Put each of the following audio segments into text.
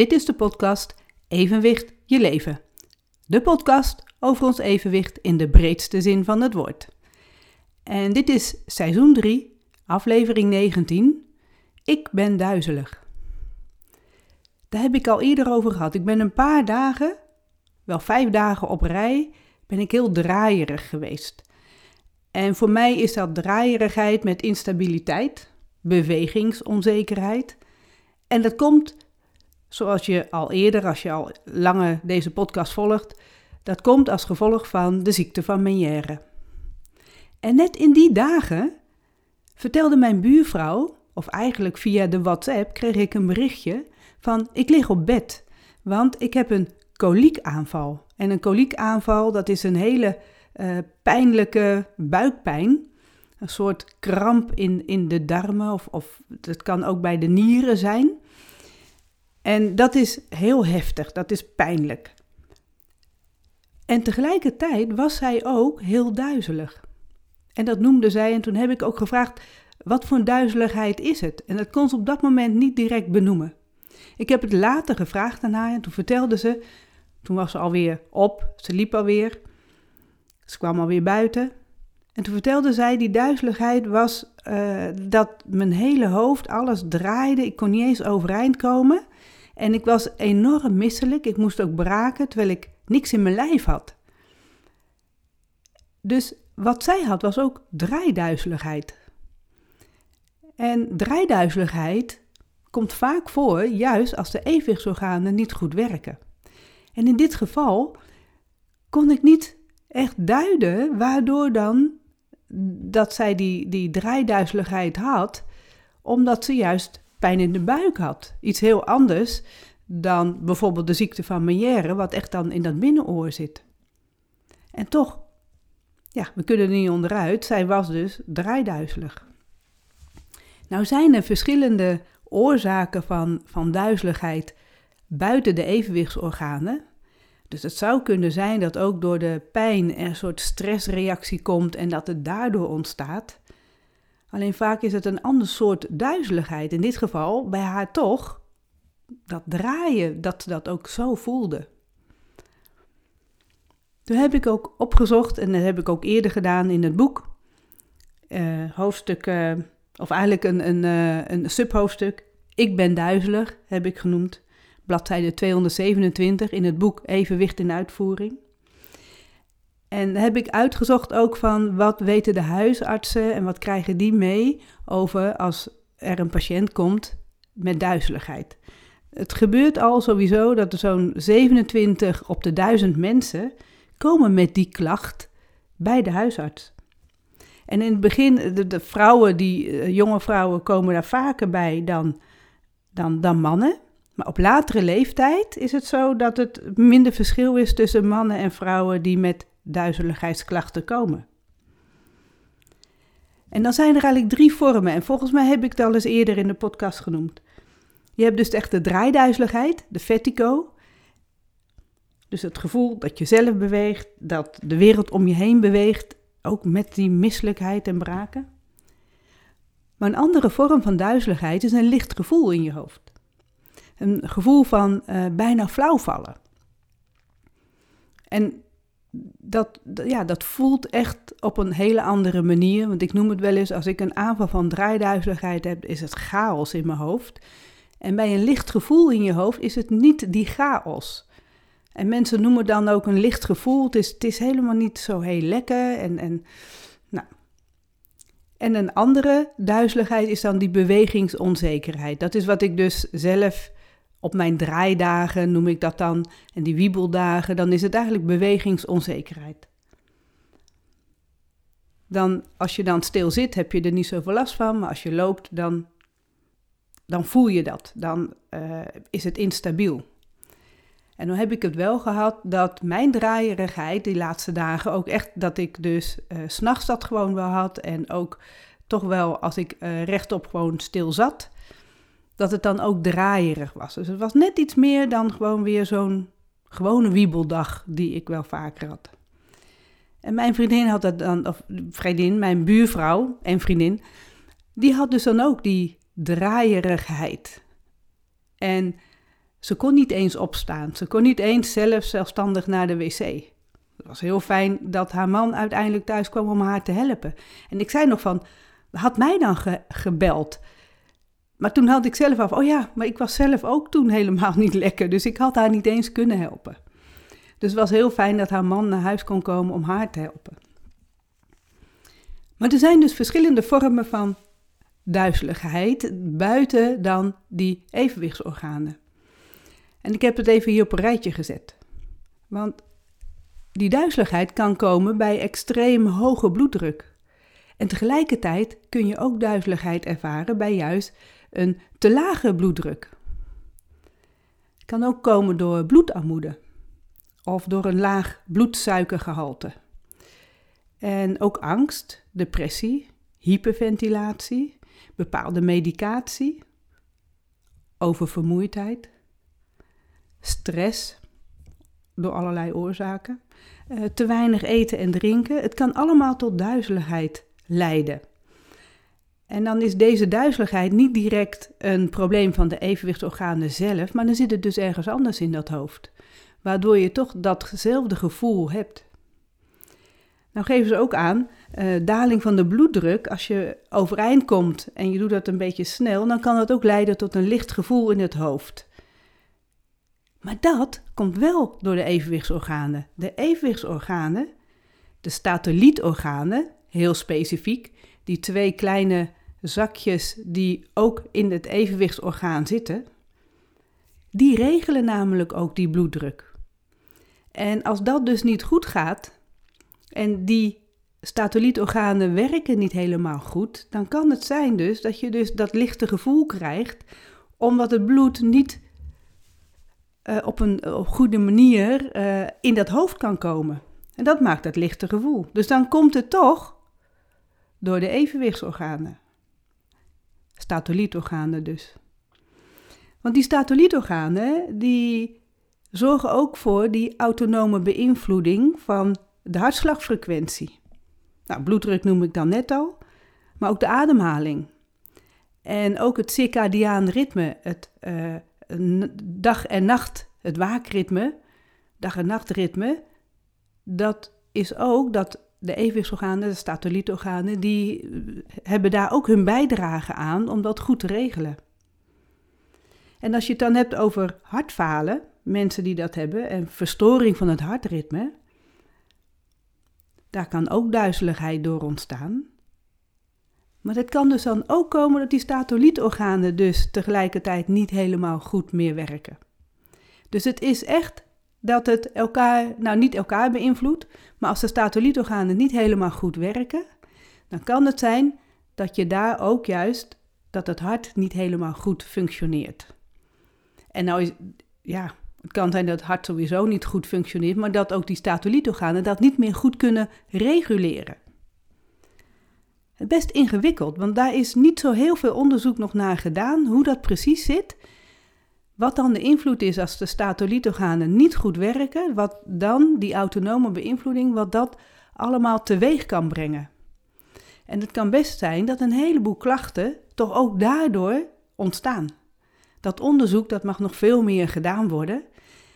Dit is de podcast Evenwicht je leven. De podcast over ons evenwicht in de breedste zin van het woord. En dit is seizoen 3, aflevering 19. Ik ben duizelig. Daar heb ik al eerder over gehad. Ik ben een paar dagen, wel vijf dagen op rij, ben ik heel draaierig geweest. En voor mij is dat draaierigheid met instabiliteit, bewegingsonzekerheid. En dat komt, zoals je al eerder, als je al langer deze podcast volgt, dat komt als gevolg van de ziekte van Meniere. En net in die dagen vertelde mijn buurvrouw, of eigenlijk via de WhatsApp, kreeg ik een berichtje van ik lig op bed, want ik heb een koliekaanval. En een koliekaanval, dat is een hele uh, pijnlijke buikpijn. Een soort kramp in, in de darmen, of, of het kan ook bij de nieren zijn. En dat is heel heftig, dat is pijnlijk. En tegelijkertijd was zij ook heel duizelig. En dat noemde zij, en toen heb ik ook gevraagd: wat voor duizeligheid is het? En dat kon ze op dat moment niet direct benoemen. Ik heb het later gevraagd aan haar en toen vertelde ze, toen was ze alweer op, ze liep alweer, ze kwam alweer buiten. En toen vertelde zij, die duizeligheid was uh, dat mijn hele hoofd, alles draaide, ik kon niet eens overeind komen. En ik was enorm misselijk, ik moest ook braken, terwijl ik niks in mijn lijf had. Dus wat zij had was ook draaiduizeligheid. En draaiduizeligheid komt vaak voor juist als de evenwichtsorganen niet goed werken. En in dit geval kon ik niet echt duiden waardoor dan dat zij die, die draaiduizeligheid had, omdat ze juist pijn in de buik had. Iets heel anders dan bijvoorbeeld de ziekte van Meniere, wat echt dan in dat binnenoor zit. En toch, ja, we kunnen er niet onderuit, zij was dus draaiduizelig. Nou zijn er verschillende oorzaken van, van duizeligheid buiten de evenwichtsorganen. Dus het zou kunnen zijn dat ook door de pijn er een soort stressreactie komt en dat het daardoor ontstaat. Alleen vaak is het een ander soort duizeligheid. In dit geval bij haar toch dat draaien, dat ze dat ook zo voelde. Toen heb ik ook opgezocht, en dat heb ik ook eerder gedaan in het boek, uh, hoofdstuk, uh, of eigenlijk een, een, uh, een subhoofdstuk, Ik ben duizelig, heb ik genoemd bladzijde 227 in het boek Evenwicht in uitvoering. En heb ik uitgezocht ook van wat weten de huisartsen en wat krijgen die mee over als er een patiënt komt met duizeligheid. Het gebeurt al sowieso dat er zo'n 27 op de 1000 mensen komen met die klacht bij de huisarts. En in het begin, de, de vrouwen, die eh, jonge vrouwen komen daar vaker bij dan, dan, dan mannen. Maar op latere leeftijd is het zo dat het minder verschil is tussen mannen en vrouwen die met duizeligheidsklachten komen. En dan zijn er eigenlijk drie vormen. En volgens mij heb ik het al eens eerder in de podcast genoemd. Je hebt dus echt de draaiduizeligheid, de vertigo. Dus het gevoel dat je zelf beweegt, dat de wereld om je heen beweegt, ook met die misselijkheid en braken. Maar een andere vorm van duizeligheid is een licht gevoel in je hoofd een gevoel van uh, bijna flauwvallen. En dat, ja, dat voelt echt op een hele andere manier. Want ik noem het wel eens, als ik een aanval van draaiduizeligheid heb, is het chaos in mijn hoofd. En bij een licht gevoel in je hoofd is het niet die chaos. En mensen noemen dan ook een licht gevoel. Het is, het is helemaal niet zo heel lekker. En, en, nou. en een andere duizeligheid is dan die bewegingsonzekerheid. Dat is wat ik dus zelf op mijn draaidagen noem ik dat dan, en die wiebeldagen, dan is het eigenlijk bewegingsonzekerheid. Dan, als je dan stil zit, heb je er niet zoveel last van, maar als je loopt, dan, dan voel je dat. Dan uh, is het instabiel. En dan heb ik het wel gehad dat mijn draaierigheid die laatste dagen ook echt, dat ik dus uh, s'nachts dat gewoon wel had en ook toch wel als ik uh, rechtop gewoon stil zat, dat het dan ook draaierig was. Dus het was net iets meer dan gewoon weer zo'n gewone wiebeldag die ik wel vaker had. En mijn vriendin had dat dan, of vriendin, mijn buurvrouw en vriendin, die had dus dan ook die draaierigheid. En Ze kon niet eens opstaan. Ze kon niet eens zelf zelfstandig naar de wc. Het was heel fijn dat haar man uiteindelijk thuis kwam om haar te helpen. En ik zei nog van, had mij dan gebeld? Maar toen had ik zelf af, oh ja, maar ik was zelf ook toen helemaal niet lekker. Dus ik had haar niet eens kunnen helpen. Dus het was heel fijn dat haar man naar huis kon komen om haar te helpen. Maar er zijn dus verschillende vormen van duizeligheid buiten dan die evenwichtsorganen. En ik heb het even hier op een rijtje gezet. Want die duizeligheid kan komen bij extreem hoge bloeddruk. En tegelijkertijd kun je ook duizeligheid ervaren bij juist een te lage bloeddruk. Het kan ook komen door bloedarmoede of door een laag bloedsuikergehalte. En ook angst, depressie, hyperventilatie, bepaalde medicatie, oververmoeidheid, stress door allerlei oorzaken, eh, te weinig eten en drinken. Het kan allemaal tot duizeligheid leiden. En dan is deze duizeligheid niet direct een probleem van de evenwichtsorganen zelf, maar dan zit het dus ergens anders in dat hoofd, waardoor je toch datzelfde gevoel hebt. Nou geven ze ook aan, uh, daling van de bloeddruk, als je overeind komt en je doet dat een beetje snel, dan kan dat ook leiden tot een licht gevoel in het hoofd. Maar dat komt wel door de evenwichtsorganen. De evenwichtsorganen, de statolietorganen, heel specifiek, die twee kleine zakjes die ook in het evenwichtsorgaan zitten, die regelen namelijk ook die bloeddruk. En als dat dus niet goed gaat en die statolietorganen werken niet helemaal goed, dan kan het zijn dus dat je dus dat lichte gevoel krijgt omdat het bloed niet uh, op een op goede manier uh, in dat hoofd kan komen. En dat maakt dat lichte gevoel. Dus dan komt het toch door de evenwichtsorganen. Statolietorganen dus. Want die statolietorganen die zorgen ook voor die autonome beïnvloeding van de hartslagfrequentie. Nou, bloeddruk noem ik dan net al, maar ook de ademhaling. En ook het circadiaan ritme, het uh, dag en nacht, het waakritme, dag en nachtritme, dat is ook dat de evenwichtsorganen, de statolietorganen, die hebben daar ook hun bijdrage aan om dat goed te regelen. En als je het dan hebt over hartfalen, mensen die dat hebben, en verstoring van het hartritme, daar kan ook duizeligheid door ontstaan. Maar het kan dus dan ook komen dat die statolietorganen dus tegelijkertijd niet helemaal goed meer werken. Dus het is echt dat het elkaar, nou niet elkaar beïnvloedt, maar als de statolietorganen niet helemaal goed werken, dan kan het zijn dat je daar ook juist, dat het hart niet helemaal goed functioneert. En nou is, ja, het kan zijn dat het hart sowieso niet goed functioneert, maar dat ook die statolietorganen dat niet meer goed kunnen reguleren. Best ingewikkeld, want daar is niet zo heel veel onderzoek nog naar gedaan hoe dat precies zit. Wat dan de invloed is als de statolietorganen niet goed werken, wat dan die autonome beïnvloeding, wat dat allemaal teweeg kan brengen. En het kan best zijn dat een heleboel klachten toch ook daardoor ontstaan. Dat onderzoek dat mag nog veel meer gedaan worden,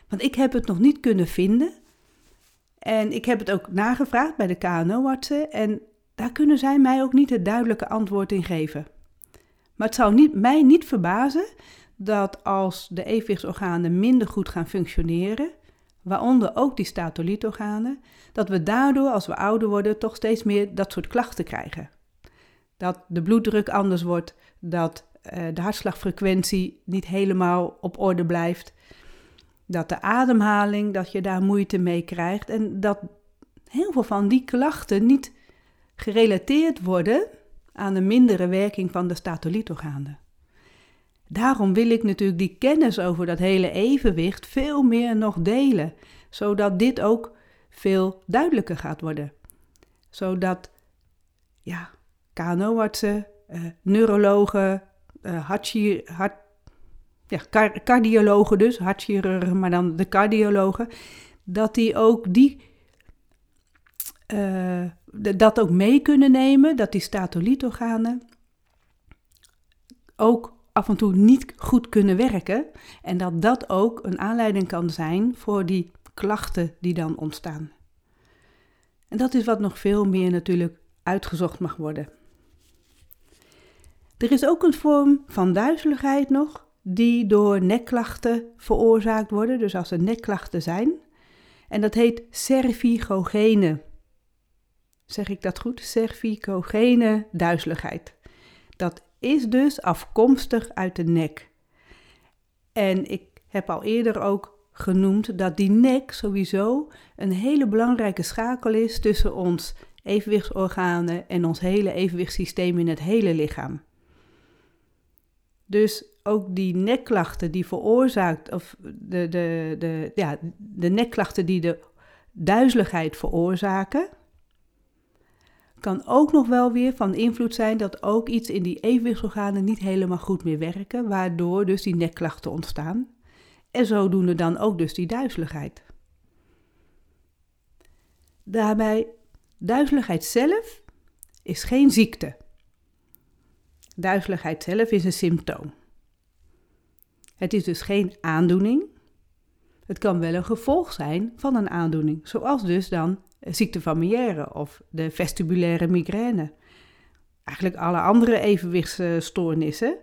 want ik heb het nog niet kunnen vinden. En ik heb het ook nagevraagd bij de KNO-artsen en daar kunnen zij mij ook niet het duidelijke antwoord in geven. Maar het zou niet, mij niet verbazen dat als de evenwichtsorganen minder goed gaan functioneren, waaronder ook die statolietorganen, dat we daardoor als we ouder worden toch steeds meer dat soort klachten krijgen. Dat de bloeddruk anders wordt, dat uh, de hartslagfrequentie niet helemaal op orde blijft, dat de ademhaling, dat je daar moeite mee krijgt en dat heel veel van die klachten niet gerelateerd worden aan de mindere werking van de statolietorganen. Daarom wil ik natuurlijk die kennis over dat hele evenwicht veel meer nog delen, zodat dit ook veel duidelijker gaat worden. Zodat ja, KNO-artsen, uh, neurologen, uh, ja, cardiologen dus, hartchirurgen, maar dan de cardiologen, dat die ook die uh, dat ook mee kunnen nemen, dat die statolietorganen ook af en toe niet goed kunnen werken. En dat dat ook een aanleiding kan zijn voor die klachten die dan ontstaan. En dat is wat nog veel meer natuurlijk uitgezocht mag worden. Er is ook een vorm van duizeligheid nog, die door nekklachten veroorzaakt worden, dus als er nekklachten zijn. En dat heet cervicogene. Zeg ik dat goed? Cervicogene duizeligheid. Dat is dus afkomstig uit de nek. En ik heb al eerder ook genoemd dat die nek sowieso een hele belangrijke schakel is tussen ons evenwichtsorganen en ons hele evenwichtssysteem in het hele lichaam. Dus ook die nekklachten die veroorzaakt, of de, de, de, ja, de nekklachten die de duizeligheid veroorzaken, kan ook nog wel weer van invloed zijn dat ook iets in die evenwichtsorganen niet helemaal goed meer werken, waardoor dus die nekklachten ontstaan. En zodoende dan ook dus die duizeligheid. Daarbij, duizeligheid zelf is geen ziekte. Duizeligheid zelf is een symptoom. Het is dus geen aandoening. Het kan wel een gevolg zijn van een aandoening, zoals dus dan ziekte van Meière of de vestibulaire migraine. Eigenlijk alle andere evenwichtsstoornissen.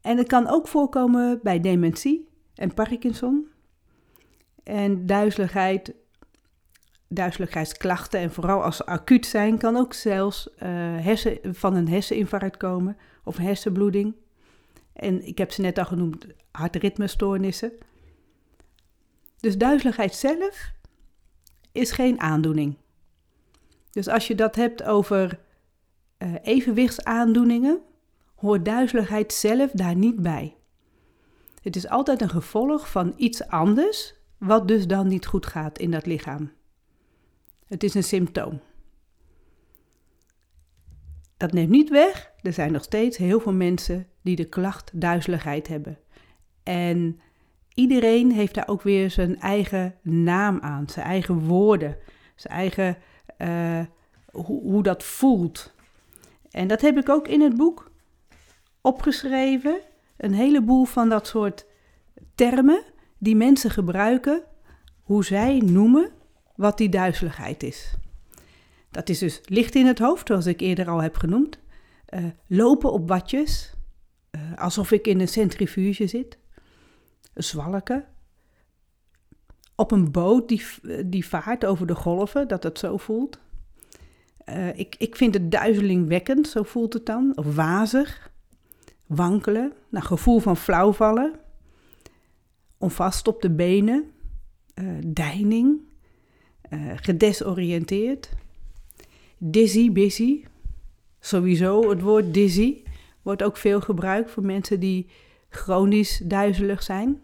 En het kan ook voorkomen bij dementie en Parkinson. En duizeligheid, duizeligheidsklachten, en vooral als ze acuut zijn, kan ook zelfs uh, hersen, van een herseninfarct komen of hersenbloeding. En ik heb ze net al genoemd, hartritmestoornissen. Dus duizeligheid zelf is geen aandoening. Dus als je dat hebt over uh, evenwichtsaandoeningen, hoort duizeligheid zelf daar niet bij. Het is altijd een gevolg van iets anders, wat dus dan niet goed gaat in dat lichaam. Het is een symptoom. Dat neemt niet weg, er zijn nog steeds heel veel mensen die de klacht duizeligheid hebben. En iedereen heeft daar ook weer zijn eigen naam aan, zijn eigen woorden, zijn eigen uh, hoe, hoe dat voelt. En dat heb ik ook in het boek opgeschreven. Een heleboel van dat soort termen die mensen gebruiken, hoe zij noemen wat die duizeligheid is. Dat is dus licht in het hoofd, zoals ik eerder al heb genoemd. Uh, lopen op watjes, uh, alsof ik in een centrifuge zit zwalken. Op een boot die, die vaart over de golven, dat het zo voelt. Uh, ik, ik vind het duizelingwekkend, zo voelt het dan. Of wazig, wankelen, nou, gevoel van flauwvallen. Onvast op de benen, uh, deining, uh, gedesoriënteerd. Dizzy, busy. Sowieso het woord dizzy wordt ook veel gebruikt voor mensen die chronisch duizelig zijn.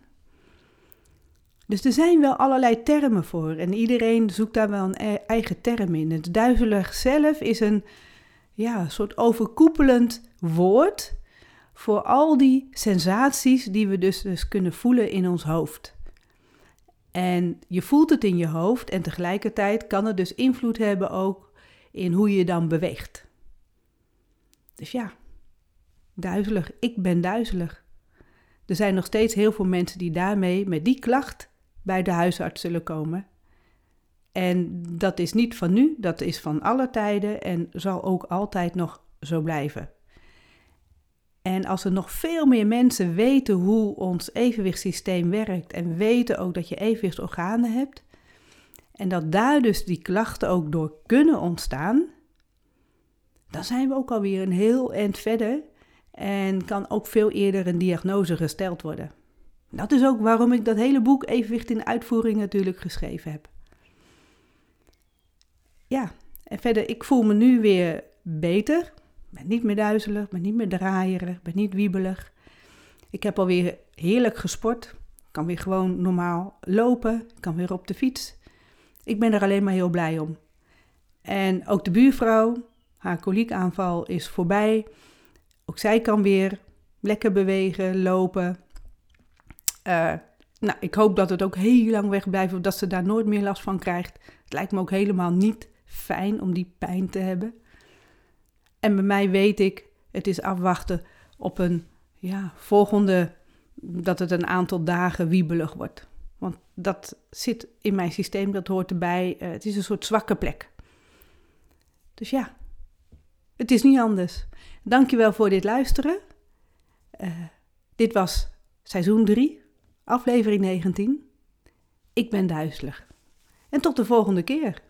Dus er zijn wel allerlei termen voor en iedereen zoekt daar wel een e-, eigen term in. Het duizelig zelf is een ja, soort overkoepelend woord voor al die sensaties die we dus, dus kunnen voelen in ons hoofd. En je voelt het in je hoofd en tegelijkertijd kan het dus invloed hebben ook in hoe je dan beweegt. Dus ja, duizelig. Ik ben duizelig. Er zijn nog steeds heel veel mensen die daarmee, met die klacht, bij de huisarts zullen komen. En dat is niet van nu, dat is van alle tijden en zal ook altijd nog zo blijven. En als er nog veel meer mensen weten hoe ons evenwichtssysteem werkt en weten ook dat je evenwichtsorganen hebt, en dat daar dus die klachten ook door kunnen ontstaan, dan zijn we ook alweer een heel eind verder en kan ook veel eerder een diagnose gesteld worden. Dat is ook waarom ik dat hele boek Evenwicht in uitvoering natuurlijk geschreven heb. Ja, en verder, ik voel me nu weer beter. Ik ben niet meer duizelig, ben niet meer draaierig, ben niet wiebelig. Ik heb alweer heerlijk gesport. Ik kan weer gewoon normaal lopen, ik kan weer op de fiets. Ik ben er alleen maar heel blij om. En ook de buurvrouw, haar koliekaanval is voorbij. Ook zij kan weer lekker bewegen, lopen. Uh, nou, ik hoop dat het ook heel lang weg blijft, of dat ze daar nooit meer last van krijgt. Het lijkt me ook helemaal niet fijn om die pijn te hebben. En bij mij weet ik, het is afwachten op een ja, volgende dat het een aantal dagen wiebelig wordt. Want dat zit in mijn systeem, dat hoort erbij. Uh, het is een soort zwakke plek. Dus ja, het is niet anders. Dankjewel voor dit luisteren. Uh, dit was seizoen 3, aflevering 19. Ik ben duizelig. En tot de volgende keer.